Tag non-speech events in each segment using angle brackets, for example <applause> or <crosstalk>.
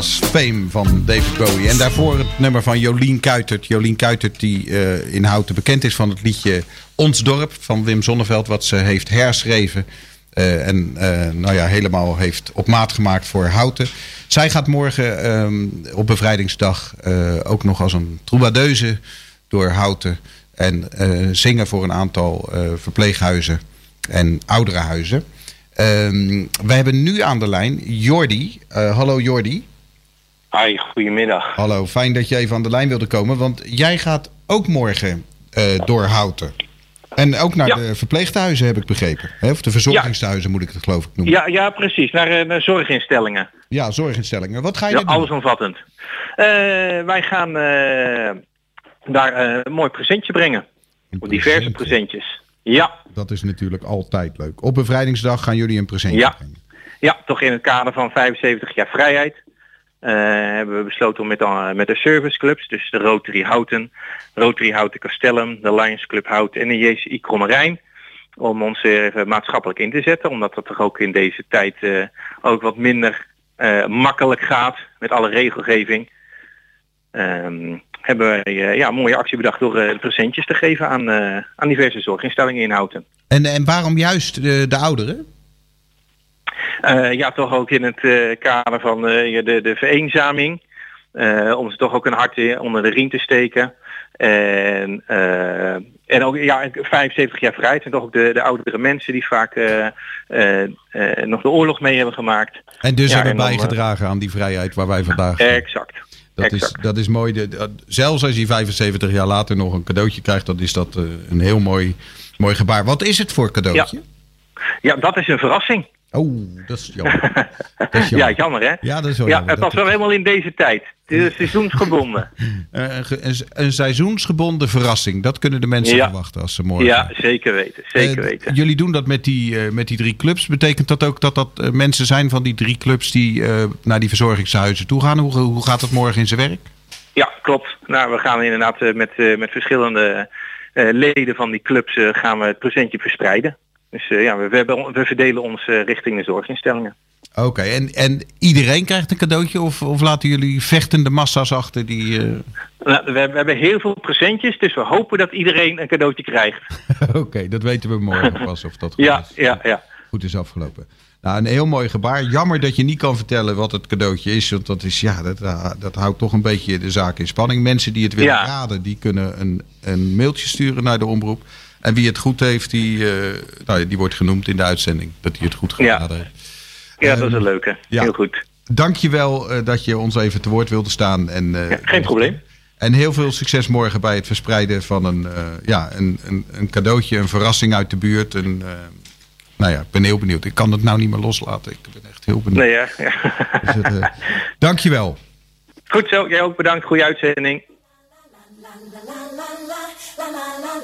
was Fame van David Bowie. En daarvoor het nummer van Jolien Kuitert. Jolien Kuitert die uh, in Houten bekend is van het liedje Ons Dorp van Wim Zonneveld. Wat ze heeft herschreven. Uh, en uh, nou ja, helemaal heeft op maat gemaakt voor Houten. Zij gaat morgen um, op bevrijdingsdag ook nog als een troubadeuse door Houten. En zingen voor een aantal verpleeghuizen en ouderenhuizen. Um, we hebben nu aan de lijn Jordi. Hallo Jordi. Hi, goedemiddag. Hallo, fijn dat je even aan de lijn wilde komen. Want jij gaat ook morgen uh, door Houten. En ook naar ja. de verpleeghuizen heb ik begrepen. Hè? Of de verzorgingshuizen ja. moet ik het geloof ik noemen. Ja, ja precies. Naar, naar zorginstellingen. Ja, zorginstellingen. Wat ga je ja, doen? Allesomvattend. Uh, wij gaan daar een mooi presentje brengen. Een diverse presentjes. Ja. Dat is natuurlijk altijd leuk. Op bevrijdingsdag gaan jullie een presentje ja. brengen. Ja, toch in het kader van 75 jaar vrijheid. Uh, hebben we besloten om met, uh, met de serviceclubs, dus de Rotary Houten, Rotary Houten Castellum, de Lions Club Houten en de JCI Krommerijn, om ons even maatschappelijk in te zetten, omdat dat toch ook in deze tijd uh, ook wat minder makkelijk gaat met alle regelgeving. Um, hebben uh, ja, een mooie actie bedacht door presentjes te geven aan, aan diverse zorginstellingen in Houten. En, en waarom juist de, de ouderen? Ja, toch ook in het kader van de, de vereenzaming. om ze toch ook een hart onder de riem te steken. En, en ook ja, 75 jaar vrijheid en toch ook de, de oudere mensen die vaak nog de oorlog mee hebben gemaakt. En dus ja, hebben en bijgedragen aan die vrijheid waar wij vandaag... Exact. Dat is, dat is mooi. De, zelfs als je 75 jaar later nog een cadeautje krijgt, dan is dat uh, een heel mooi, mooi gebaar. Wat is het voor cadeautje? Ja, ja dat is een verrassing. Oh, dat is jammer. Dat is <laughs> jammer. ja, jammer hè? Ja, dat is wel ja, jammer. Het was wel helemaal in deze tijd. Het is seizoensgebonden. <laughs> een, een, een, seizoensgebonden verrassing. Dat kunnen de mensen ja. verwachten als ze morgen... Ja, zeker weten. Zeker uh, weten. Jullie doen dat met die, uh, met die drie clubs. Betekent dat ook dat dat uh, mensen zijn van die drie clubs... die naar die verzorgingshuizen toe gaan? Hoe, hoe gaat dat morgen in zijn werk? Ja, klopt. Nou, we gaan inderdaad met, met verschillende leden van die clubs gaan we het presentje verspreiden. Dus ja, we, we, hebben, we verdelen ons richting de zorginstellingen. Oké, okay, en, en iedereen krijgt een cadeautje of, of laten jullie vechtende massa's achter die... Nou, we, we, hebben heel veel presentjes, dus we hopen dat iedereen een cadeautje krijgt. <laughs> Oké, okay, dat weten we morgen pas of dat goed, ja, is, ja, ja. goed is afgelopen. Nou, een heel mooi gebaar. Jammer dat je niet kan vertellen wat het cadeautje is. Want dat, is, ja, dat, dat houdt toch een beetje de zaak in spanning. Mensen die het willen ja. raden, die kunnen een, een mailtje sturen naar de omroep. En wie het goed heeft, die, uh, nou, die wordt genoemd in de uitzending. Dat hij het goed geraden ja. heeft. Ja, dat is een leuke. Ja. Heel goed. Dankjewel uh, dat je ons even te woord wilde staan. En, ja, geen probleem. En heel veel succes morgen bij het verspreiden van een, ja, een, een, een cadeautje, een verrassing uit de buurt. Een, nou ja, ik ben heel benieuwd. Ik kan het nou niet meer loslaten. Ik ben echt heel benieuwd. Nee, ja. ja. Dus uh, dankjewel. Goed zo. Jij ook bedankt. Goede uitzending.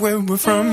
Where we're from.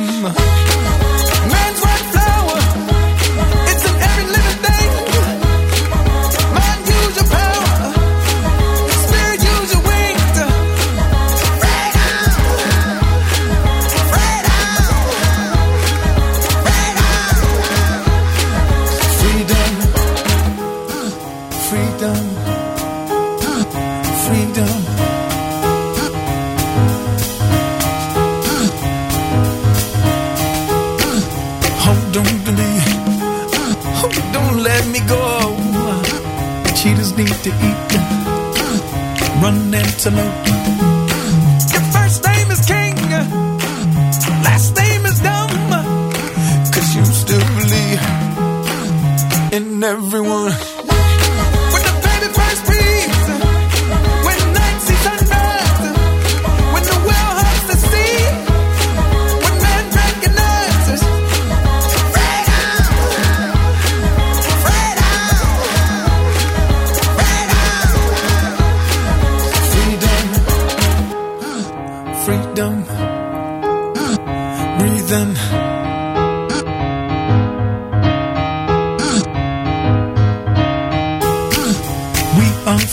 salute.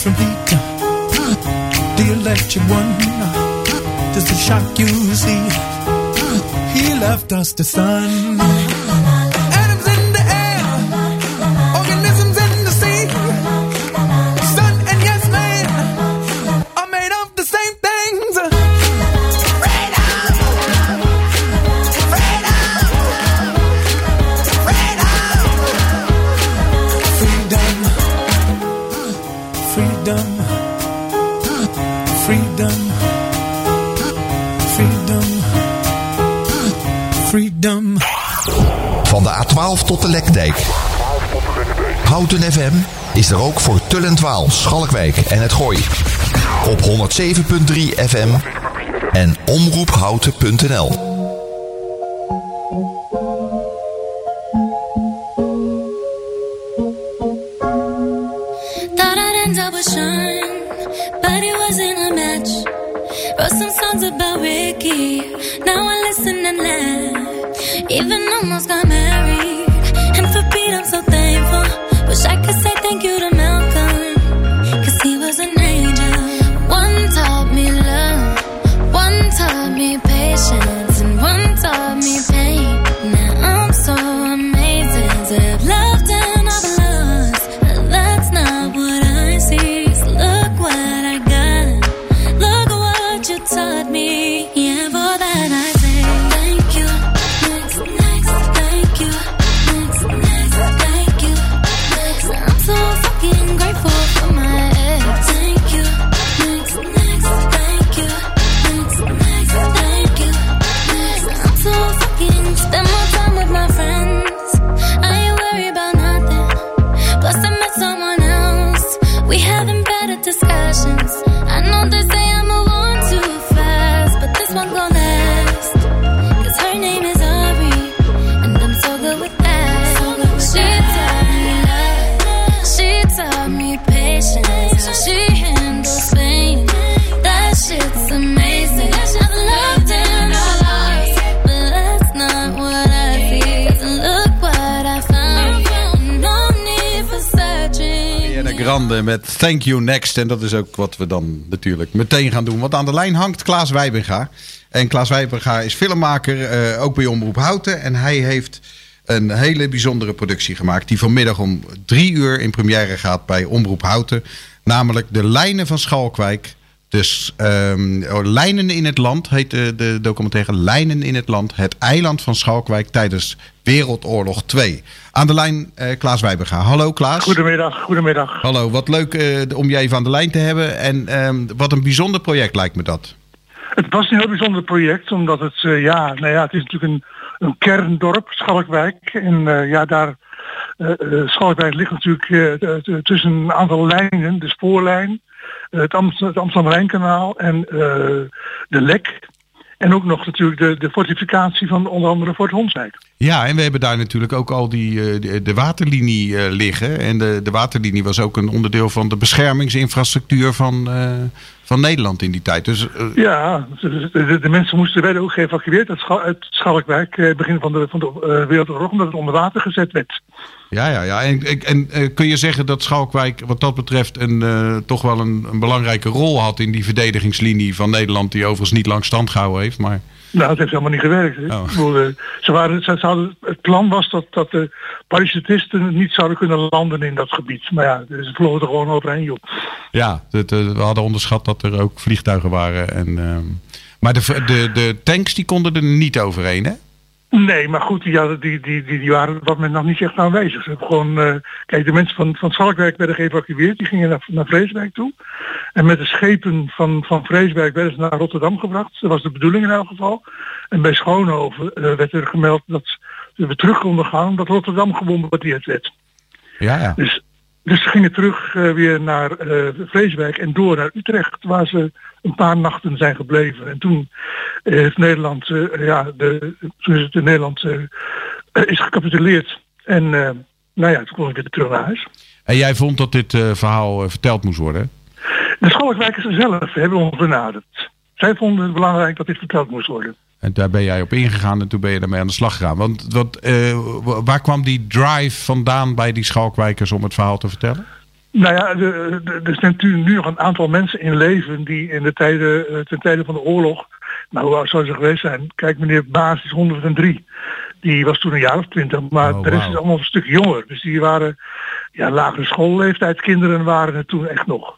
From Peter, the electric one. Does the shock you see? He left us the sun. 12 tot de Lekdijk. Houten FM is er ook voor Tullentwaal, Schalkwijk en het Gooi. Op 107.3 FM en omroephouten.nl. about Ricky. Now I listen and laugh. Even almost got married. Wish I could say Met Thank You Next. En dat is ook wat we dan natuurlijk meteen gaan doen. Want aan de lijn hangt Klaas Wijbinga. En Klaas Wijbinga is filmmaker, eh, ook bij Omroep Houten. En hij heeft een hele bijzondere productie gemaakt... die vanmiddag om drie uur in première gaat bij Omroep Houten. Namelijk De Lijnen van Schalkwijk. Dus ehm, oh, Lijnen in het Land heet de, de documentaire Lijnen in het Land. Het eiland van Schalkwijk tijdens Wereldoorlog 2. Aan de lijn eh, Klaas Wijbinga. Hallo Klaas. Goedemiddag, goedemiddag. Hallo, wat leuk eh, om je even aan de lijn te hebben. En ehm, wat een bijzonder project lijkt me dat. Het was een heel bijzonder project, omdat het, eh, ja, nou ja, het is natuurlijk een, een kerndorp, Schalkwijk. En ja, daar, Schalkwijk ligt natuurlijk eh, tussen een aantal lijnen, de spoorlijn, eh, het, Amst het Amsterdam-Rijnkanaal en eh, de Lek. En ook nog natuurlijk de, de fortificatie van onder andere Fort Honswijk. Ja, en we hebben daar natuurlijk ook al die, eh, de, waterlinie eh, liggen. En de, de waterlinie was ook een onderdeel van de beschermingsinfrastructuur van, eh, van Nederland in die tijd. Dus eh, Ja, de, mensen moesten werden ook geëvacueerd uit, Schal- uit Schalkwijk eh, begin van de, van de eh, Wereldoorlog omdat het onder water gezet werd. ja, ja, ja. En, en- en kun je zeggen dat Schalkwijk wat dat betreft een, toch wel een, een belangrijke rol had in die verdedigingslinie van Nederland, die overigens niet lang stand gehouden heeft. Maar Nou, het heeft helemaal niet gewerkt. Oh. Bedoel, eh, ze waren, ze, ze hadden, het plan was dat, dat de parachutisten niet zouden kunnen landen in dat gebied. Maar ja, ze vlogen er gewoon overheen, joh. Ja, het, eh, we hadden onderschat dat er ook vliegtuigen waren. En, ehm, maar de, de, de tanks die konden er niet overheen, hè? Nee, maar goed, die, hadden, die, die, die, die waren op dat moment nog niet echt aanwezig. Ze hebben gewoon, eh, kijk, de mensen van, van Schalkwijk werden geëvacueerd. Die gingen naar, naar Vreeswijk toe. En met de schepen van, van Vreeswijk werden ze naar Rotterdam gebracht. Dat was de bedoeling in elk geval. En bij Schoonhoven eh, werd er gemeld dat ze weer terug konden gaan omdat Rotterdam gebombardeerd werd. Ja, ja. Dus, dus ze gingen terug eh, weer naar eh Vreeswijk en door naar Utrecht, waar ze een paar nachten zijn gebleven. En toen eh, heeft Nederland, ja, de, toen is het in Nederland is gecapituleerd. En nou ja, toen kon ik weer terug naar huis. En jij vond dat dit verhaal verteld moest worden? De Schalkwijkers zelf hebben ons benaderd. zij vonden het belangrijk dat dit verteld moest worden. En daar ben jij op ingegaan en toen ben je ermee aan de slag gegaan. Want wat, eh, waar kwam die drive vandaan bij die Schalkwijkers om het verhaal te vertellen? Nou ja, er zijn natuurlijk nu nog een aantal mensen in leven die in de tijden, eh, ten tijde van de oorlog, nou hoe oud zou ze geweest zijn? Kijk, meneer Baas is 103. Die was toen een jaar of twintig, maar Oh, de rest is allemaal een stuk jonger. Dus die waren, ja, lagere schoolleeftijdskinderen waren het toen echt nog.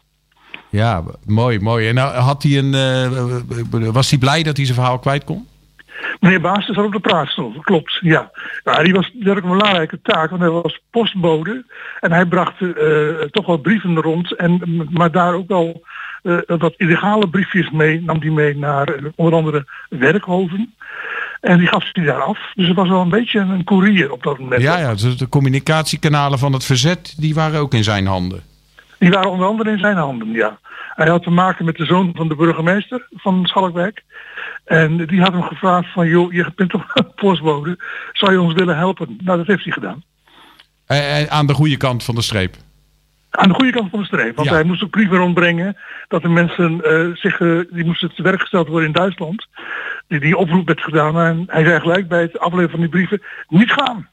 Ja, mooi, mooi. En nou, had hij een, eh, was hij blij dat hij zijn verhaal kwijt kon? Meneer Baas zat op de praatstoel, klopt, ja. Nou, die was natuurlijk een belangrijke taak, want hij was postbode. En hij bracht eh, toch wel brieven rond, en, maar daar ook wel eh, wat illegale briefjes mee, nam die mee naar eh, onder andere Werkhoven. En die gaf hij daar af. Dus het was wel een beetje een courier op dat moment. Ja, ja, dus de communicatiekanalen van het verzet, die waren ook in zijn handen. Die waren onder andere in zijn handen, ja. Hij had te maken met de zoon van de burgemeester van Schalkwijk. En die had hem gevraagd van, joh, je bent toch postbode, zou je ons willen helpen? Nou, dat heeft hij gedaan. Eh, eh, aan de goede kant van de streep. Aan de goede kant van de streep. Want Ja. hij moest ook brieven rondbrengen dat de mensen eh, zich, die moesten te werk gesteld worden in Duitsland. Die, die oproep werd gedaan. En hij zei gelijk bij het afleveren van die brieven, niet gaan.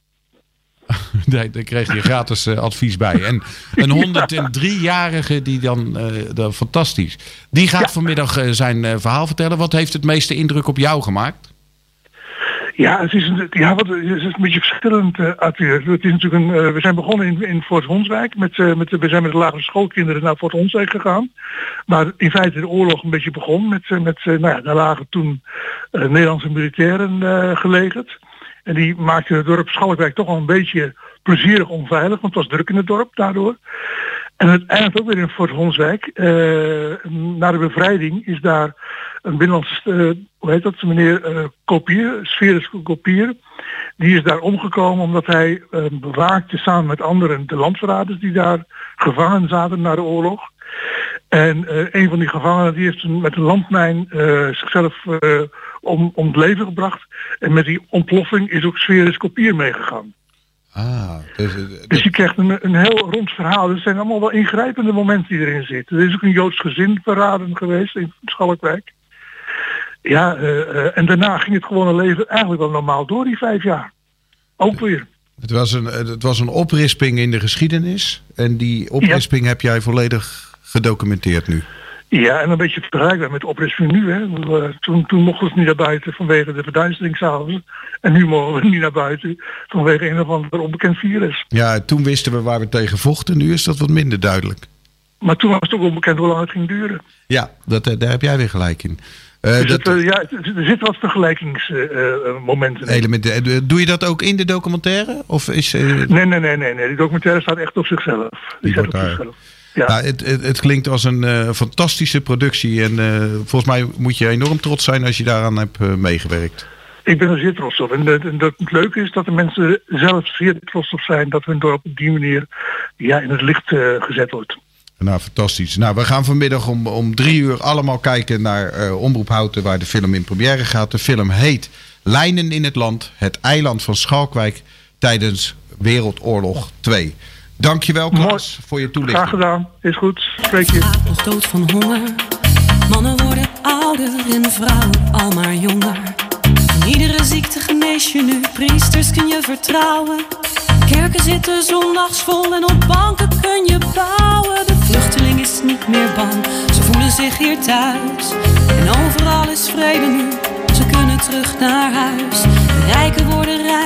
<laughs> Nee, daar kreeg hij gratis eh, advies bij. En een <laughs> 103-jarige die dan, eh, fantastisch. Die gaat Ja. vanmiddag eh, zijn verhaal vertellen. Wat heeft het meeste indruk op jou gemaakt? Ja, het is een, ja, wat, het is een beetje verschillend, uh, Arthur. Het is natuurlijk een, we zijn begonnen in, in Fort Honswijk. Met, met, we zijn met de lagere schoolkinderen naar Fort Honswijk gegaan. Maar in feite de oorlog een beetje begon. Met, met, nou ja, daar lagen toen Nederlandse militairen gelegerd. En die maakten het dorp Schalkwijk toch wel een beetje plezierig onveilig. Want het was druk in het dorp daardoor. En het eindigt ook weer in Fort Honswijk. Eh, na de bevrijding is daar een binnenlandse, eh, hoe heet dat, meneer eh Kopier, Sferus Kopier. Die is daar omgekomen omdat hij bewaakte samen met anderen de landverraders die daar gevangen zaten na de oorlog. En eh, een van die gevangenen die heeft met een landmijn eh, zichzelf eh, om, om het leven gebracht. En met die ontploffing is ook Sferus Kopier meegegaan. Ah, dus, Dus je krijgt een, een heel rond verhaal. Er zijn allemaal wel ingrijpende momenten die erin zitten. Er is ook een Joods gezin verraden geweest in Schalkwijk. Ja, en daarna ging het gewone leven eigenlijk wel normaal door die vijf jaar. Ook weer. het, was een, het was een oprisping in de geschiedenis. En die oprisping heb jij volledig gedocumenteerd nu. Ja, en een beetje vergelijkbaar met de oprisping nu. Hè. Toen, toen mochten we niet naar buiten vanwege de verduistering s'avonds. En nu mogen we niet naar buiten vanwege een of ander onbekend virus. Ja, toen wisten we waar we tegen vochten. Nu is dat wat minder duidelijk. Maar toen was het ook onbekend hoe lang het ging duren. Ja, dat, eh, daar heb jij weer gelijk in. Eh, Dus dat, het, eh, ja, er zitten wat vergelijkingsmomenten in. elementen. Doe je dat ook in de documentaire? Of is, Nee, nee, nee, nee, nee. Die documentaire staat echt op zichzelf. Die, Die staat op daar- zichzelf. Ja. Nou, het, het, het klinkt als een eh, fantastische productie. En eh, volgens mij moet je enorm trots zijn als je daaraan hebt eh, meegewerkt. Ik ben er zeer trots op. En, en dat het leuke is dat de mensen zelf zeer trots op zijn dat hun dorp op die manier ja, in het licht gezet wordt. Nou, fantastisch. Nou, we gaan vanmiddag om, om drie uur allemaal kijken naar eh, Omroep Houten... waar de film in première gaat. De film heet Lijnen in het Land. Het eiland van Schalkwijk tijdens Wereldoorlog 2. Dankjewel, Klaas, voor je Graag toelichting. gedaan. Is goed. Spreek je. nog dood van honger. Mannen worden ouder en vrouwen al maar jonger. Van iedere ziekte genees je nu, priesters kun je vertrouwen. Kerken zitten zondags vol en op banken kun je bouwen. De vluchteling is niet meer bang, ze voelen zich hier thuis. En overal is vrede nu, ze kunnen terug naar huis. De rijken worden rijk.